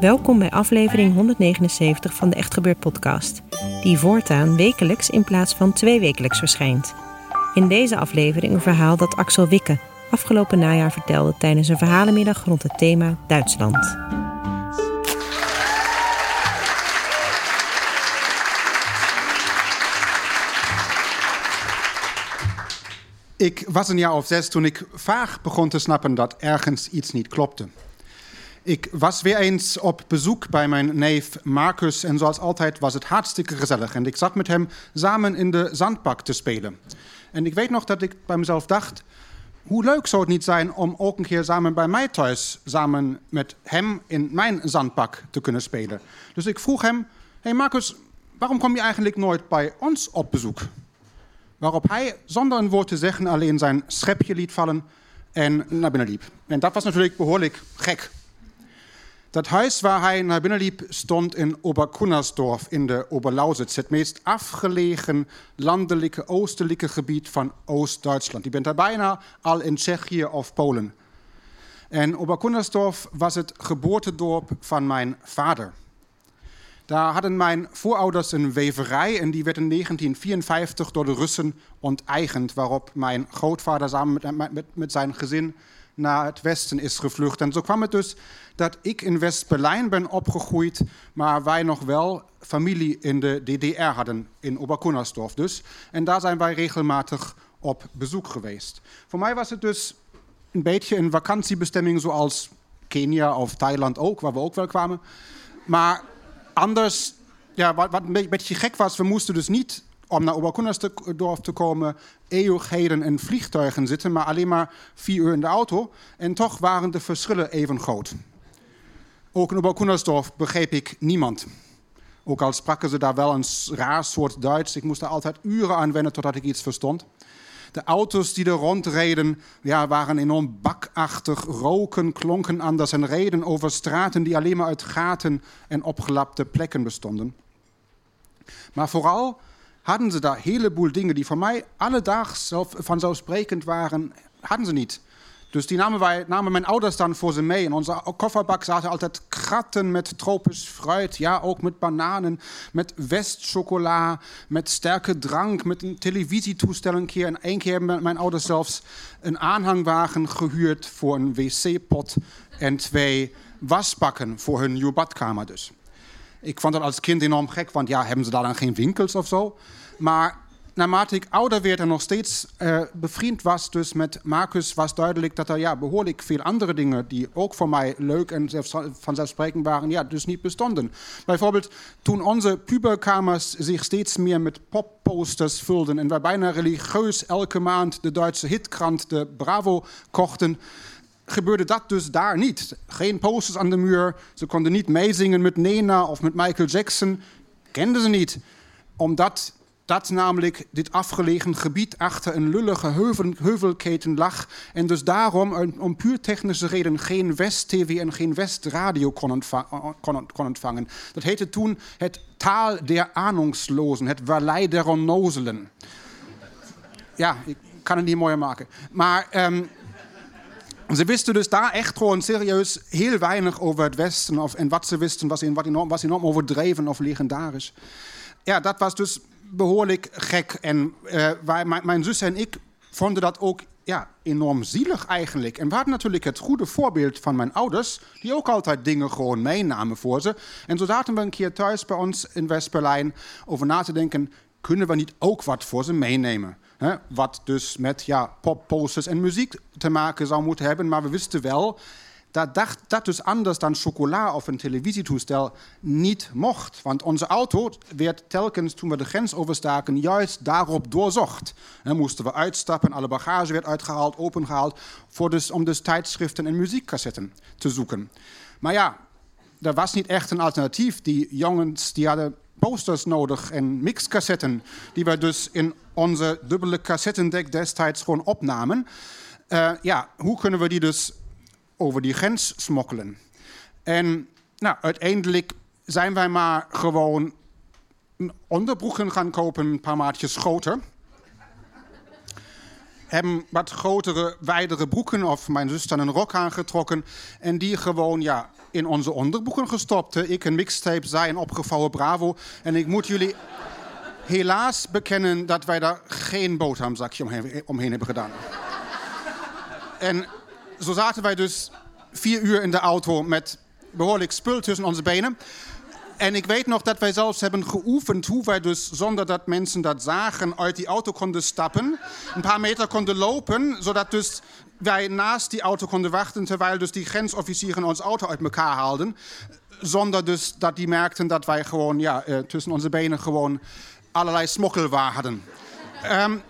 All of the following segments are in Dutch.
Welkom bij aflevering 179 van de Echt Gebeurd podcast, die voortaan wekelijks in plaats van tweewekelijks verschijnt. In deze aflevering een verhaal dat Axel Wikke afgelopen najaar vertelde tijdens een verhalenmiddag rond het thema Duitsland. Ik was een jaar of zes toen ik vaag begon te snappen dat ergens iets niet klopte. Ik was weer eens op bezoek bij mijn neef Marcus en zoals altijd was het hartstikke gezellig. En ik zat met hem samen in de zandbak te spelen. En ik weet nog dat ik bij mezelf dacht, hoe leuk zou het niet zijn om ook een keer samen bij mij thuis, samen met hem in mijn zandbak te kunnen spelen. Dus ik vroeg hem, hey Marcus, waarom kom je eigenlijk nooit bij ons op bezoek? Waarop hij zonder een woord te zeggen alleen zijn schepje liet vallen en naar binnen liep. En dat was natuurlijk behoorlijk gek. Dat huis waar hij naar binnen liep stond in Oberkunnersdorf in de Oberlausitz, het meest afgelegen landelijke oostelijke gebied van Oost-Duitsland. Je bent daar bijna al in Tsjechië of Polen. En Oberkunnersdorf was het geboortedorp van mijn vader. Daar hadden mijn voorouders een weverij en die werd in 1954 door de Russen onteigend, waarop mijn grootvader samen met, zijn gezin naar het westen is gevlucht. En zo kwam het dus dat ik in West-Berlijn ben opgegroeid, maar wij nog wel familie in de DDR hadden, in Oberkunnersdorf dus. En daar zijn wij regelmatig op bezoek geweest. Voor mij was het dus een beetje een vakantiebestemming zoals Kenia of Thailand ook, waar we ook wel kwamen. Maar anders, ja, wat, wat een beetje gek was, we moesten dus niet om naar Oberkunnersdorf te komen, eeuwigheden in vliegtuigen zitten, maar alleen maar vier uur in de auto. En toch waren de verschillen even groot. Ook in Oberkunnersdorf begreep ik niemand. Ook al spraken ze daar wel een raar soort Duits. Ik moest daar altijd uren aan wennen totdat ik iets verstond. De auto's die er rondreden ja, waren enorm bakachtig, roken, klonken anders en reden over straten die alleen maar uit gaten en opgelapte plekken bestonden. Maar vooral hadden ze daar een heleboel dingen die voor mij alledaags vanzelfsprekend waren, hadden ze niet. Dus die namen, wij, namen mijn ouders dan voor ze mee. In onze kofferbak zaten altijd kratten met tropisch fruit. Ja, ook met bananen, met westchocola, met sterke drank, met een televisietoestel een keer. En één keer hebben mijn ouders zelfs een aanhangwagen gehuurd voor een wc-pot en twee wasbakken voor hun nieuwe badkamer dus. Ik vond dat als kind enorm gek, want ja, hebben ze daar dan geen winkels of zo? Maar naarmate ik ouder werd en nog steeds uh, bevriend was dus met Marcus, was duidelijk dat er ja, behoorlijk veel andere dingen die ook voor mij leuk en vanzelfsprekend waren, ja, dus niet bestonden. Bijvoorbeeld toen onze puberkamers zich steeds meer met popposters vulden en wij bijna religieus elke maand de Duitse hitkrant, de Bravo, kochten, gebeurde dat dus daar niet. Geen posters aan de muur, ze konden niet meezingen met Nena of met Michael Jackson, kenden ze niet. Omdat dat namelijk dit afgelegen gebied achter een lullige heuvel, heuvelketen lag en dus daarom om puur technische reden geen West-TV en geen West-radio kon, kon, kon, ontvangen. Dat heette toen het Taal der Ahnungslosen, het Vallei der Onnozelen. Ja, ik kan het niet mooier maken. Maar um, ze wisten dus daar echt gewoon serieus heel weinig over het Westen of, en wat ze wisten was, in, wat enorm, was enorm overdreven of legendarisch. Ja, dat was dus behoorlijk gek. En uh, mijn, mijn zus en ik vonden dat ook ja, enorm zielig eigenlijk. En we hadden natuurlijk het goede voorbeeld van mijn ouders, die ook altijd dingen gewoon meenamen voor ze. En zo zaten we een keer thuis bij ons in West-Berlijn over na te denken, kunnen we niet ook wat voor ze meenemen? Hè, wat dus met ja, popposters en muziek te maken zou moeten hebben. Maar we wisten wel dat dat, dus anders dan chocola of een televisietoestel niet mocht. Want onze auto werd telkens toen we de grens overstaken juist daarop doorzocht. Dan moesten we uitstappen, alle bagage werd uitgehaald, opengehaald, voor dus, om dus tijdschriften en muziekcassetten te zoeken. Maar ja, er was niet echt een alternatief. Die jongens die hadden posters nodig en mixcassetten, die we dus in onze dubbele cassettendek destijds gewoon opnamen. Uh, ja, hoe kunnen we die dus over die grens smokkelen? En nou, uiteindelijk zijn wij maar gewoon onderbroeken gaan kopen, een paar maatjes groter. Hebben wat grotere, wijdere broeken of mijn zus dan een rok aangetrokken. En die gewoon ja, in onze onderbroeken gestopt. Ik een mixtape, zij een opgevouwen Bravo. En ik moet jullie helaas bekennen dat wij daar geen boterhamzakje omheen, omheen hebben gedaan. en zo zaten wij dus vier uur in de auto met behoorlijk spul tussen onze benen. En ik weet nog dat wij zelfs hebben geoefend hoe wij dus zonder dat mensen dat zagen uit die auto konden stappen. Een paar meter konden lopen, zodat dus wij naast die auto konden wachten terwijl dus die grensofficieren ons auto uit elkaar haalden. Zonder dus dat die merkten dat wij gewoon ja, uh, tussen onze benen gewoon allerlei smokkelwaar hadden. Um,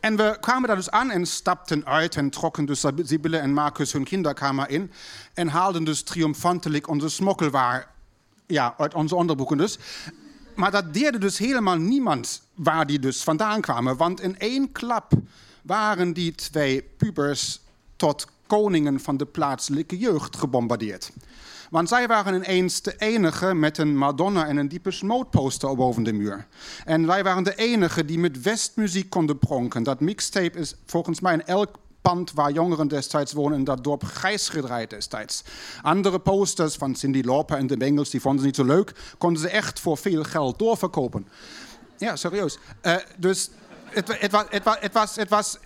en we kwamen daar dus aan en stapten uit en trokken dus Sibylle en Marcus hun kinderkamer in. En haalden dus triomfantelijk onze smokkelwaar ja, uit onze onderbroeken dus. Maar dat deerde dus helemaal niemand waar die dus vandaan kwamen. Want in één klap waren die twee pubers tot koningen van de plaatselijke jeugd gebombardeerd. Want zij waren ineens de enige met een Madonna en een diepe Mode poster boven de muur. En wij waren de enige die met westmuziek konden pronken. Dat mixtape is volgens mij in elk pand waar jongeren destijds wonen in dat dorp Gijs gedraaid destijds. Andere posters van Cindy Lauper en de Bengals, die vonden ze niet zo leuk, konden ze echt voor veel geld doorverkopen. Ja, serieus. Uh, dus het, het, was, het, was, het, was,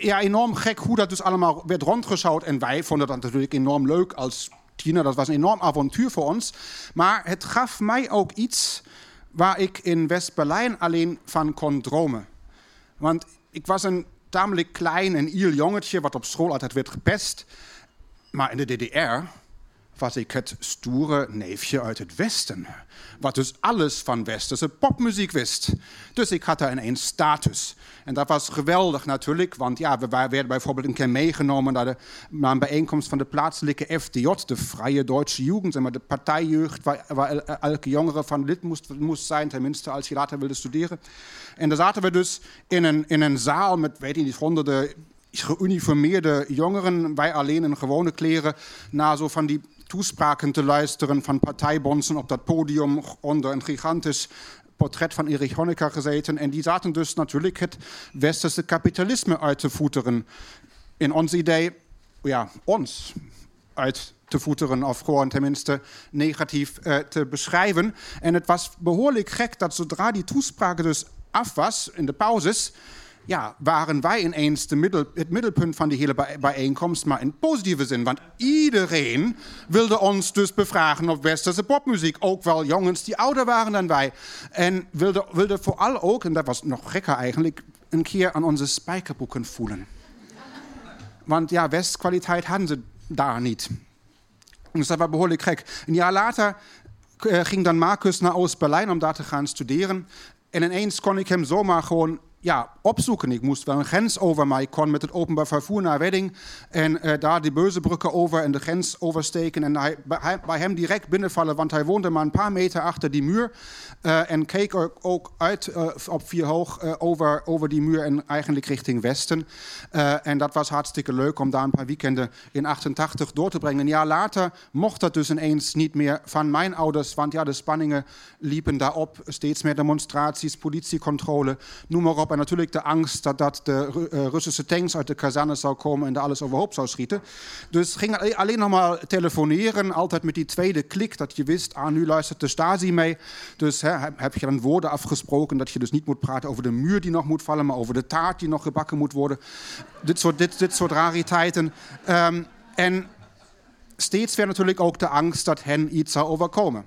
ja, enorm gek hoe dat dus allemaal werd rondgeschouwd. En wij vonden dat natuurlijk enorm leuk als tiener. Dat was een enorm avontuur voor ons. Maar het gaf mij ook iets waar ik in West-Berlijn alleen van kon dromen. Want ik was een tamelijk klein en iel jongetje, wat op school altijd werd gepest. Maar in de DDR was ik het stoere neefje uit het Westen. Wat dus alles van westerse popmuziek wist. Dus ik had daar ineens status. En dat was geweldig natuurlijk, want ja, we werden bijvoorbeeld een keer meegenomen naar, de, een bijeenkomst van de plaatselijke FDJ, de Vrije Duitse Jugend, maar de partijjeugd waar, waar elke jongere van lid moest, zijn, tenminste als je later wilde studeren. En daar zaten we dus in een, in een zaal met, weet je niet, honderden geuniformeerde jongeren, wij alleen in gewone kleren, naar zo van die toespraken te luisteren van partijbonzen op dat podium onder een gigantisch portret van Erich Honecker gezeten. En die zaten dus natuurlijk het westerse kapitalisme uit te voeteren. In ons idee, ja, ons uit te voeteren of gewoon tenminste negatief uh, te beschrijven. En het was behoorlijk gek dat zodra die toespraak dus af was, in de pauzes, ja, waren wij ineens de middel, het middelpunt van die hele bijeenkomst, maar in positieve zin. Want iedereen wilde ons dus bevragen op westerse popmuziek. Ook wel jongens die ouder waren dan wij. En wilde, wilde vooral ook, en dat was nog gekker eigenlijk, een keer aan onze spijkerboeken voelen. Want ja, Westkwaliteit hadden ze daar niet. Dus dat was behoorlijk gek. Een jaar later uh, ging dan Marcus naar Oost-Berlijn om daar te gaan studeren. En ineens kon ik hem zomaar gewoon ja, opzoeken. Ik moest wel een grens over, maar ik kon met het openbaar vervoer naar Wedding en uh, daar die Beuzebrücke over en de grens oversteken. En hij, bij, hem direct binnenvallen, want hij woonde maar een paar meter achter die muur. Uh, en keek ook, uit uh, op vier hoog over, over die muur en eigenlijk richting westen. en dat was hartstikke leuk om daar een paar weekenden in 88 door te brengen. Een jaar later mocht dat dus ineens niet meer van mijn ouders, want ja, de spanningen liepen daarop. Steeds meer demonstraties, politiecontrole, noem maar op. Natuurlijk de angst dat, dat de uh, Russische tanks uit de kazerne zou komen en daar alles overhoop zou schieten. Dus ging alleen nog maar telefoneren, altijd met die tweede klik, dat je wist, ah, nu luistert de Stasi mee. Dus heb je dan woorden afgesproken dat je dus niet moet praten over de muur die nog moet vallen, maar over de taart die nog gebakken moet worden. Dit soort, dit, dit soort rariteiten. Um, en steeds weer natuurlijk ook de angst dat hen iets zou overkomen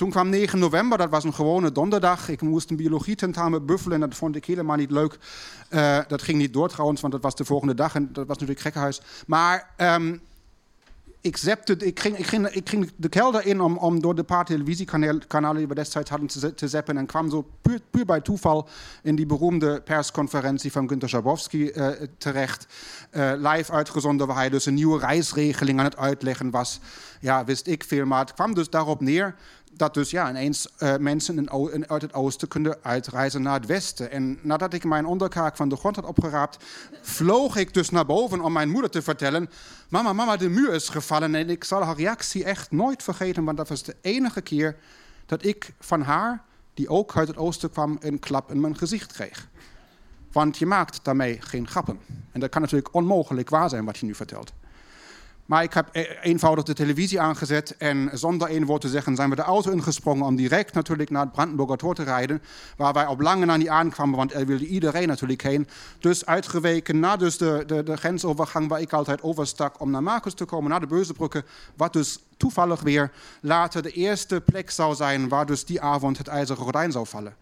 toen kwam 9 november, dat was een gewone donderdag. Ik moest een biologietentamen buffelen en dat vond ik helemaal niet leuk. Uh, dat ging niet door trouwens, want dat was de volgende dag en dat was natuurlijk gekkenhuis. Maar um, ik, zepte, ik, ging, ik, ging, ik ging de kelder in om, om door de paar televisiekanalen die we destijds hadden te, te zeppen en kwam zo puur, bij toeval in die beroemde persconferentie van Günter Schabowski uh, terecht. Uh, live uitgezonden, waar hij dus een nieuwe reisregeling aan het uitleggen was. Ja, wist ik veel, maar het kwam dus daarop neer dat dus ja, ineens uh, mensen in, uit het oosten kunnen uitreizen naar het westen. En nadat ik mijn onderkaak van de grond had opgeraapt, vloog ik dus naar boven om mijn moeder te vertellen: Mama, mama, de muur is gevallen. En ik zal haar reactie echt nooit vergeten, want dat was de enige keer dat ik van haar, die ook uit het oosten kwam, een klap in mijn gezicht kreeg. Want je maakt daarmee geen grappen. En dat kan natuurlijk onmogelijk waar zijn wat je nu vertelt. Maar ik heb e- eenvoudig de televisie aangezet en zonder één woord te zeggen zijn we de auto ingesprongen om direct natuurlijk naar het Brandenburger Tor te rijden. Waar wij op lange na niet aankwamen, want er wilde iedereen natuurlijk heen. Dus uitgeweken naar dus de, de, grensovergang waar ik altijd overstak om naar Marcus te komen, naar de Beuzebrücke. Wat dus toevallig weer later de eerste plek zou zijn waar dus die avond het ijzeren gordijn zou vallen.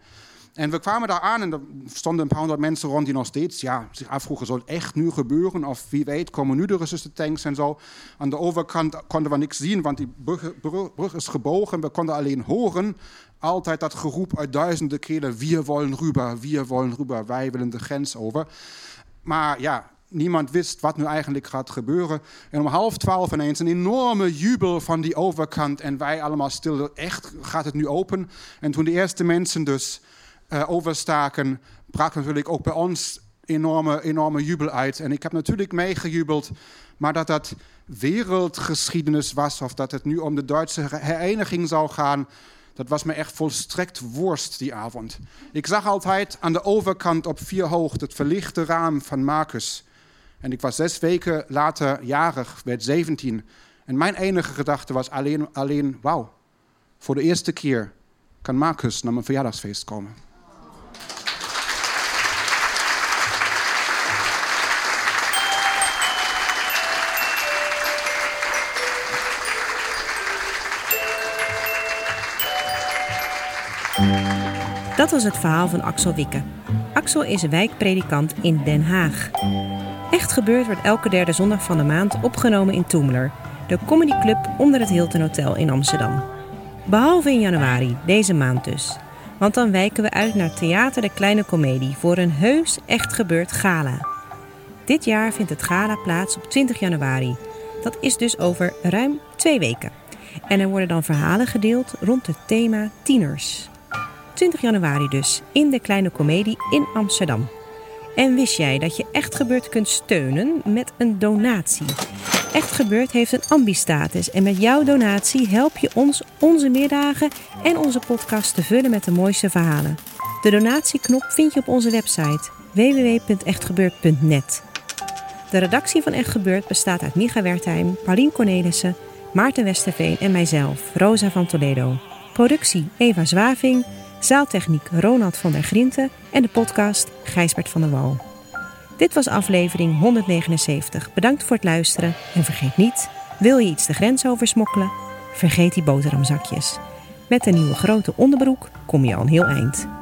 En we kwamen daar aan en er stonden een paar honderd mensen rond die nog steeds ja, zich afvroegen: zal het echt nu gebeuren? Of wie weet, komen nu de Russische tanks en zo. Aan de overkant konden we niks zien, want die brug, is gebogen. We konden alleen horen altijd dat geroep uit duizenden keren: We willen rüber, we willen rüber, wij willen de grens over. Maar ja, niemand wist wat nu eigenlijk gaat gebeuren. En om half twaalf ineens een enorme jubel van die overkant. En wij allemaal stil, echt, gaat het nu open? En toen de eerste mensen dus uh, overstaken, brak natuurlijk ook bij ons enorme, enorme jubel uit. En ik heb natuurlijk meegejubeld, maar dat dat wereldgeschiedenis was of dat het nu om de Duitse hereniging zou gaan, dat was me echt volstrekt worst die avond. Ik zag altijd aan de overkant op vier hoog het verlichte raam van Marcus. En ik was zes weken later jarig, werd 17. En mijn enige gedachte was alleen, alleen wauw, voor de eerste keer kan Marcus naar mijn verjaardagsfeest komen. Dat was het verhaal van Axel Wikke. Axel is wijkpredikant in Den Haag. Echt gebeurd wordt elke derde zondag van de maand opgenomen in Toemler, de comedyclub onder het Hilton Hotel in Amsterdam. Behalve in januari, deze maand dus. Want dan wijken we uit naar Theater de Kleine Comedie voor een heus echt gebeurd gala. Dit jaar vindt het gala plaats op 20 januari. Dat is dus over ruim twee weken. En er worden dan verhalen gedeeld rond het thema tieners. 20 januari dus, in de Kleine Comedie in Amsterdam. En wist jij dat je Echt Gebeurd kunt steunen met een donatie? Echt Gebeurd heeft een ambistatus en met jouw donatie help je ons onze middagen en onze podcast te vullen met de mooiste verhalen. De donatieknop vind je op onze website www.echtgebeurd.net. De redactie van Echt Gebeurd bestaat uit Micha Wertheim, Paulien Cornelissen, Maarten Westerveen en mijzelf, Rosa van Toledo. Productie Eva Zwaving, zaaltechniek Ronald van der Grinten en de podcast Gijsbert van der Wal. Dit was aflevering 179. Bedankt voor het luisteren en vergeet niet, wil je iets de grens over smokkelen? Vergeet die boterhamzakjes. Met een nieuwe grote onderbroek kom je al een heel eind.